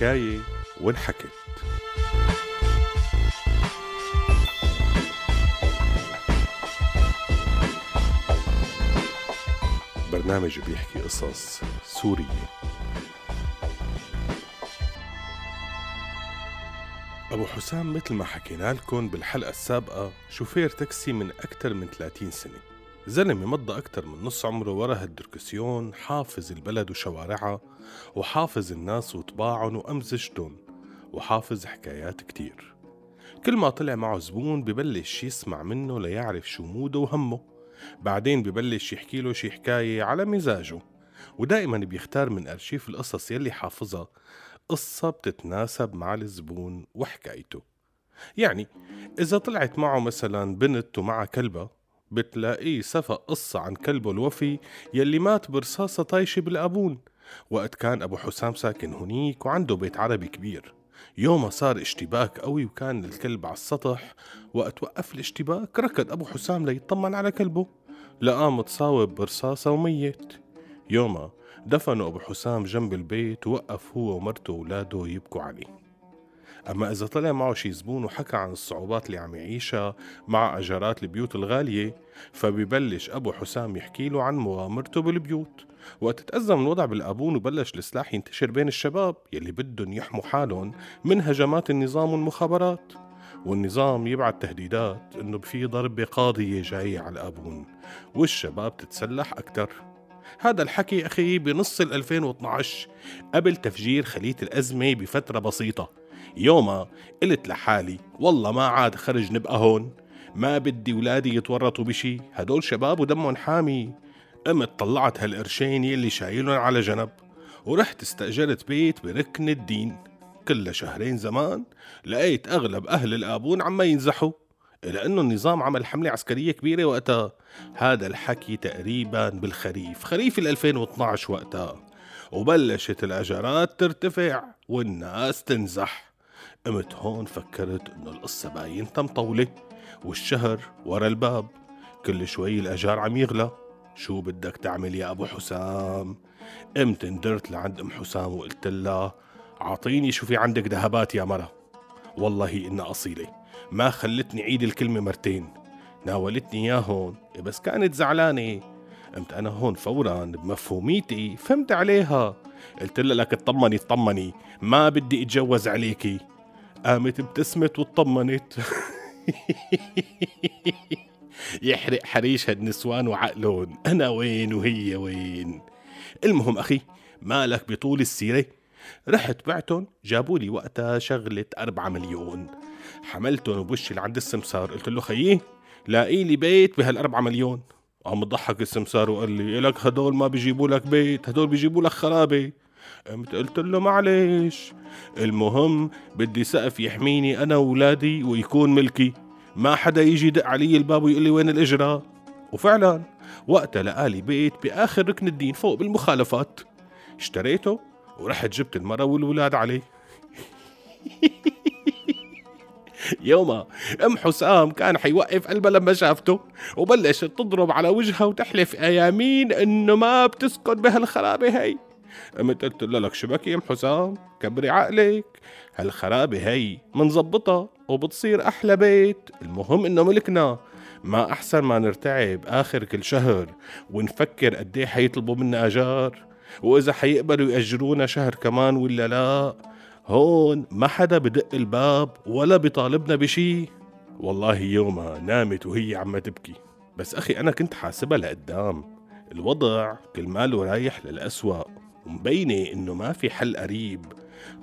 حكاية وانحكت. برنامج بيحكي قصص سورية. أبو حسام مثل ما حكينا لكم بالحلقة السابقة شوفير تاكسي من أكثر من 30 سنة. زلمة مضى أكثر من نص عمره ورا هالدركسيون حافظ البلد وشوارعها وحافظ الناس وطباعهم وأمزجتهم وحافظ حكايات كتير. كل ما طلع معه زبون ببلش يسمع منه ليعرف شو موده وهمه. بعدين ببلش يحكي له شي حكاية على مزاجه ودائما بيختار من أرشيف القصص يلي حافظها. قصة بتتناسب مع الزبون وحكايته. يعني إذا طلعت معه مثلا بنت ومعها كلبة بتلاقيه سفق قصة عن كلبه الوفي يلي مات برصاصة طايشة بالأبون وقت كان أبو حسام ساكن هنيك وعنده بيت عربي كبير. يومها صار اشتباك قوي وكان الكلب على السطح. وقت وقف الاشتباك ركض أبو حسام ليطمن على كلبه. لقاه متصاوب برصاصة وميت. يومها دفنوا أبو حسام جنب البيت ووقف هو ومرته وولاده يبكوا عليه. أما إذا طلع معه شي زبون وحكى عن الصعوبات اللي عم يعيشها مع أجارات البيوت الغالية فبيبلش أبو حسام يحكي له عن مغامرته بالبيوت. وقت تأزم الوضع بالأبون وبلش السلاح ينتشر بين الشباب يلي بدهم يحموا حالهم من هجمات النظام والمخابرات. والنظام يبعت تهديدات إنه في ضربة قاضية جاية على الأبون والشباب تتسلح أكتر. هذا الحكي أخي بنص ال 2012 قبل تفجير خلية الأزمة بفترة بسيطة. يوما قلت لحالي والله ما عاد خرج نبقى هون. ما بدي ولادي يتورطوا بشي هدول شباب ودمهم حامي. قمت طلعت هالقرشين يلي شايلهم على جنب ورحت استأجرت بيت بركن الدين. كل شهرين زمان لقيت أغلب أهل الآبون عم ينزحوا لأنه النظام عمل حملة عسكرية كبيرة وقتها. هذا الحكي تقريبا بالخريف خريف ال 2012 وقتها. وبلشت الأجارات ترتفع والناس تنزح. قمت هون فكرت إنه القصة باينتها مطولة والشهر ورا الباب. كل شوي الأجار عم يغلى. شو بدك تعمل يا أبو حسام؟ قمت اندرت لعند أم حسام وقلت لها عطيني شو في عندك ذهبات يا مرة. والله إنها أصيلة. ما خلتني عيد الكلمة مرتين. ناولتني إياه هون بس كانت زعلانة. قمت أنا هون فورا بمفهوميتي فهمت عليها. قلت لها لك اطمني اطمني. ما بدي أتجوز عليكي. قامت ابتسمت واطمنت. يحرق حريش هالنسوان وعقلون أنا وين وهي وين؟ المهم أخي مالك بطول السيرة. رحت بعتن جابوا لي وقتها شغلة أربعة مليون. حملتن وبوشي لعند السمسار. قلت له خيي لاقي لي بيت بهالأربعة مليون. عم ضحك السمسار وقال لي لك هدول ما بيجيبوا لك بيت هدول بيجيبوا لك خرابة. قمت قلت له معلش. المهم بدي سقف يحميني أنا وولادي ويكون ملكي. ما حدا يجي يدق علي الباب ويقول لي وين الإجرة وفعلا وقتها لقالي بيت بآخر ركن الدين فوق بالمخالفات. اشتريته ورحت جبت المرة والولاد عليه. يوما أم حسام كان حيوقف قلبها لما شافته وبلشت تضرب على وجهها وتحلف. أيامين إنه ما بتسكت بهالخرابة هي. قمت قلت له لك شبك يا أم حسام؟ كبري عقلك. هالخرابة هي منظبطها وبتصير أحلى بيت. المهم إنه ملكنا. ما أحسن ما نرتعب آخر كل شهر ونفكر قد إيه حيطلبوا منا أجار. وإذا حيقبلوا يأجرونا شهر كمان ولا لا؟ هون ما حدا بدق الباب ولا بيطالبنا بشي. والله يومها نامت وهي عم تبكي. بس أخي أنا كنت حاسبها لقدام. الوضع كل ماله رايح للأسوأ. ومبينة إنه ما في حل قريب.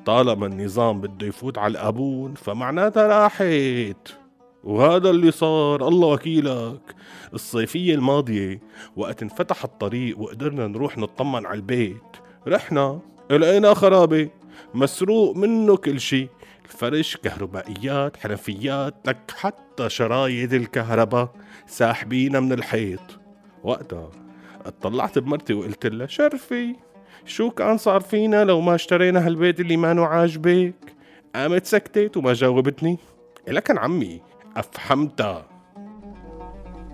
طالما النظام بده يفوت على الأبون فمعناتها راحت. وهذا اللي صار الله وكيلك. الصيفية الماضية وقت انفتح الطريق وقدرنا نروح نطمن على البيت رحنا لقينا خرابة. مسروق منه كل شي. الفرش كهربائيات حنفيات لك حتى شرايط الكهرباء ساحبينا من الحيط. وقتها اطلعت بمرتي وقلت لها شرفي. شو كان صار فينا لو ما اشترينا هالبيت اللي ما عاجبك قامت سكتت وما جاوبتني. لكن عمي أفهمتها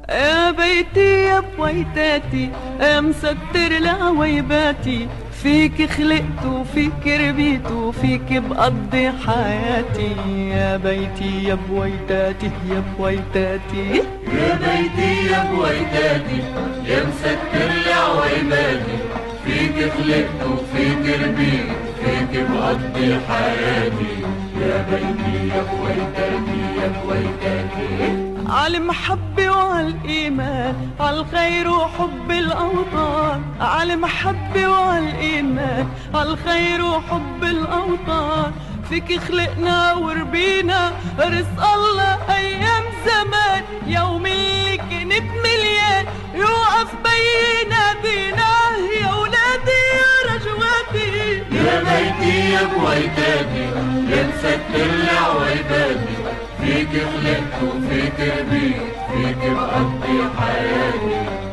يا بيتي يا بويتاتي مسكتر لعويباتي فيك خلقت وفيك ربيت وفيك بقضي حياتي. يا بيتي يا بويتاتي يا بويتاتي. يا بيتي يا بويتاتي يا مسكر لي عويباتي فيك خلقت وفيك ربيت فيك بقضي حياتي. يا بيتي يا بويتاتي يا بويتاتي على المحبة وعلى الإيمان على الخير وحب الأوطان. على المحبة وعلى الإيمان على الخير وحب الأوطان. فيك خلقنا وربينا رزق الله أيام زمان. يوم اللي كنت مليان يا مسكر لي عويباتي فيك خلقت وفيك ربيت فيك بقضي حياتي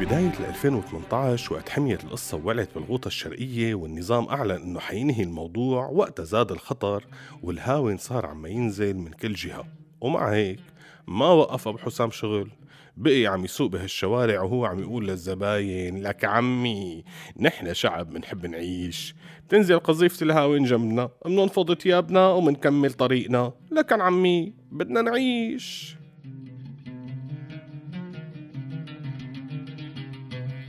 ببداية 2018 وقت حميت القصة وولعت بالغوطة الشرقية والنظام أعلن إنه حينهي الموضوع وقت زاد الخطر والهاون صار عم ينزل من كل جهة. ومع هيك ما وقف أبو حسام شغل. بقي عم يسوق بهالشوارع وهو عم يقول للزباين لك عمي نحن شعب بنحب نعيش. تنزل قذيفة الهاون جنبنا بننفض ثيابنا ومنكمل طريقنا. لكن عمي بدنا نعيش.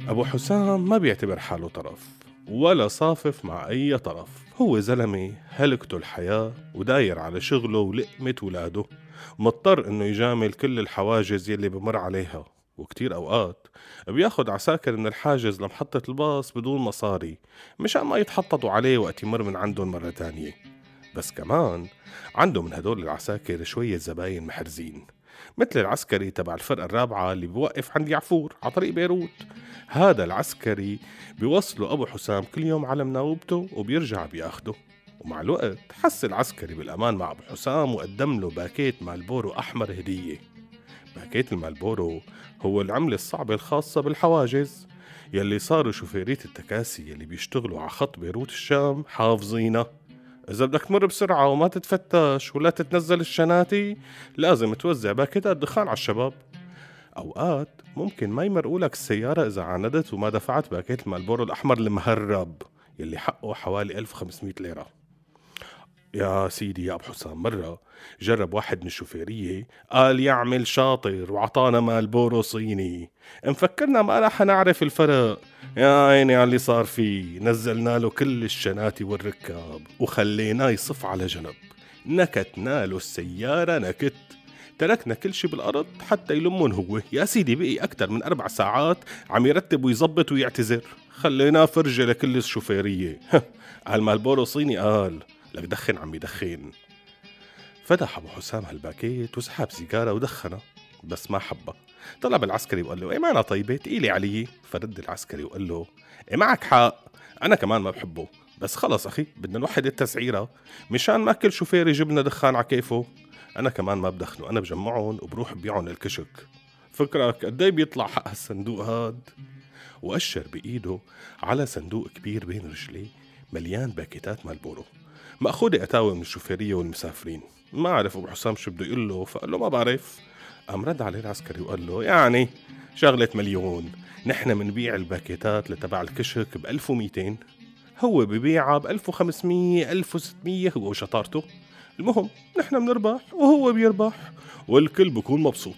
أبو حسام ما بيعتبر حاله طرف ولا صافف مع أي طرف. هو زلمة هلكته الحياة وداير على شغله ولقمة ولاده. مضطر إنه يجامل كل الحواجز يلي بمر عليها وكتير أوقات بياخد عساكر من الحاجز لمحطة الباص بدون مصاري مشان ما يتحططوا عليه وقت يمر من عندهم مرة تانية. بس كمان عنده من هدول العساكر شوية زباين محرزين مثل العسكري تبع الفرقة الرابعة اللي بوقف عند يعفور على طريق بيروت. هذا العسكري بيوصلوا أبو حسام كل يوم على مناوبته وبيرجع بياخده. ومع الوقت حس العسكري بالأمان مع أبو حسام وقدم له باكيت مالبورو أحمر هدية. باكيت المالبورو هو العملة الصعبة الخاصة بالحواجز يلي صاروا شوفيرية التكاسي يلي بيشتغلوا على خط بيروت الشام حافظينها إذا بدك تمر بسرعة وما تتفتش ولا تتنزل الشناتي لازم توزع باكيتات دخان على الشباب. أوقات ممكن ما يمرقوا لك السيارة إذا عاندت وما دفعت باكيت المالبورو الأحمر المهرب يلي حقه حوالي 1500 ليرة. يا سيدي يا أبو حسام مرة جرب واحد من الشوفيرية قال يعمل شاطر وعطانا مالبورو صيني مفكرنا ما رح نعرف الفرق. يا عيني على اللي صار فيه. نزلنا له كل الشناتي والركاب وخليناه يصف على جنب. نكتنا له السيارة نكت. تركنا كل شي بالأرض حتى يلمون هو. يا سيدي بقي أكتر من أربع ساعات عم يرتب ويظبط ويعتذر. خليناه فرجة لكل الشوفيرية. قال مالبورو صيني قال لك دخن عمي دخن فتح أبو حسام هالباكيت وسحب سيجارة ودخنها بس ما حبها طلب العسكري وقال له معنا طيبة؟ تقيلي علي. فرد العسكري وقال له إيه معك حق. أنا كمان ما بحبه. بس خلص أخي بدنا نوحد التسعيرة. مشان ما كل شوفير يجيب دخان على كيفه. أنا كمان ما بدخنه. أنا بجمعهم وبروح ببيعهم للكشك. فكرك قد إيه بيطلع حق هالصندوق هاد؟ وأشر بإيده على صندوق كبير بين رجليه مليان باكيتات مالبورو مأخوذة أتاوي من الشوفيرية والمسافرين. ما عرف أبو حسام شو بده يقول له فقال له ما بعرف. قام رد عليه العسكري وقال له يعني شغلة مليون. نحن منبيع الباكيتات لتبع الكشك ب 1200 هو ببيعها ب 1500 1600 هو وشطارته المهم نحن بنربح وهو بيربح والكل بكون مبسوط.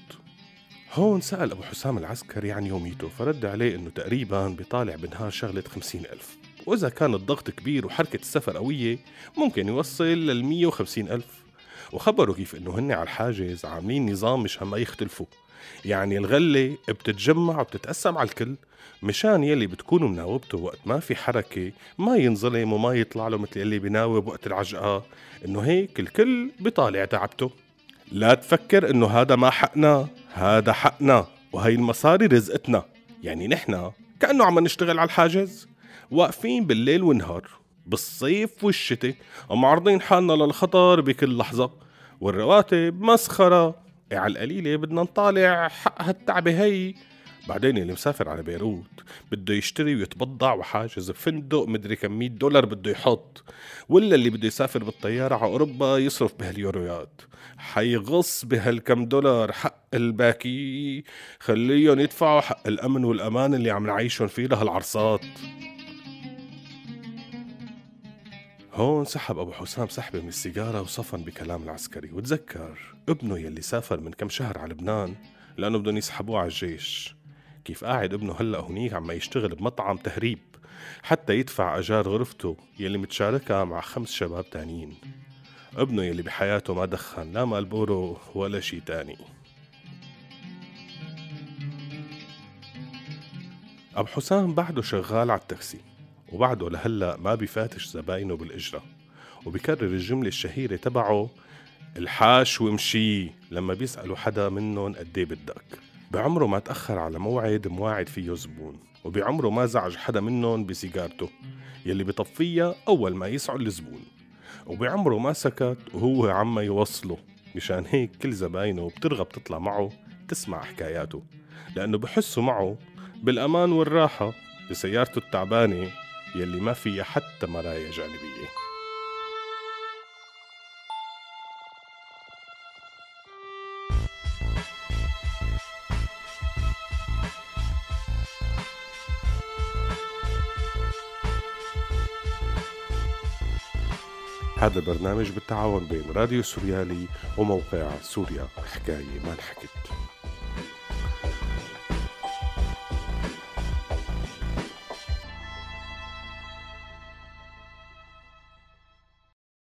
هون سأل أبو حسام العسكري عن يوميته فرد عليه إنه تقريبا بيطالع بنهار شغلة خمسين ألف. وإذا كان الضغط كبير وحركة السفر قوية ممكن يوصل لل 150 ألف. وخبروا كيف إنه هن على الحاجز عاملين نظام مشان ما يختلفوا. يعني الغلة بتتجمع وبتتقسم على الكل مشان يلي بتكونوا مناوبته وقت ما في حركة ما ينظلم وما يطلع له مثل يلي بناوب وقت العجقة. إنه هيك الكل بيطالع تعبته. لا تفكر إنه هذا ما حقنا هذا حقنا وهي المصاري رزقتنا. يعني نحنا كأنه عم نشتغل على الحاجز. واقفين بالليل والنهار بالصيف والشتاء ومعرضين حالنا للخطر بكل لحظة والرواتب مسخرة إيه على القليلة بدنا نطالع حق هالتعبة هي. بعدين اللي مسافر على بيروت بده يشتري ويتبضع وحاجز بفندق مدري كم 100 دولار بده يحط. ولا اللي بده يسافر بالطيارة على أوروبا يصرف بهاليورويات. حيغص بهالكم دولار حق الباكي. خليهم يدفعوا حق الأمن والأمان اللي عم نعيشهم فيه لهالعرصات. هون سحب أبو حسام سحبة من السيجارة وصفن بكلام العسكري. وتذكر ابنه يلي سافر من كم شهر على لبنان لأنه بدهم يسحبوه على الجيش. كيف قاعد ابنه هلأ هنيك عم يشتغل بمطعم تهريب حتى يدفع أجار غرفته يلي متشاركها مع خمس شباب تانيين. ابنه يلي بحياته ما دخن لا مالبورو ولا شي تاني. أبو حسام بعده شغال على التاكسي. وبعده لهلا ما بيفاتش زباينه بالإجرة. وبكرر الجملة الشهيرة تبعه الحاش ومشي لما بيسألوا حدا منهم قد إيه بدك. بعمره ما تأخر على موعد مواعد فيه زبون وبعمره ما زعج حدا منهم بسيجارته يلي بطفيها أول ما يسعوا الزبون وبعمره ما سكت وهو عم يوصله. مشان هيك كل زباينه بترغب تطلع معه تسمع حكاياته. لأنه بحسوا معه بالأمان والراحة بسيارته التعبانة يلي ما فيها حتى مرايا جانبية. هذا البرنامج بالتعاون بين راديو سوريالي وموقع سوريا حكاية ما انحكت.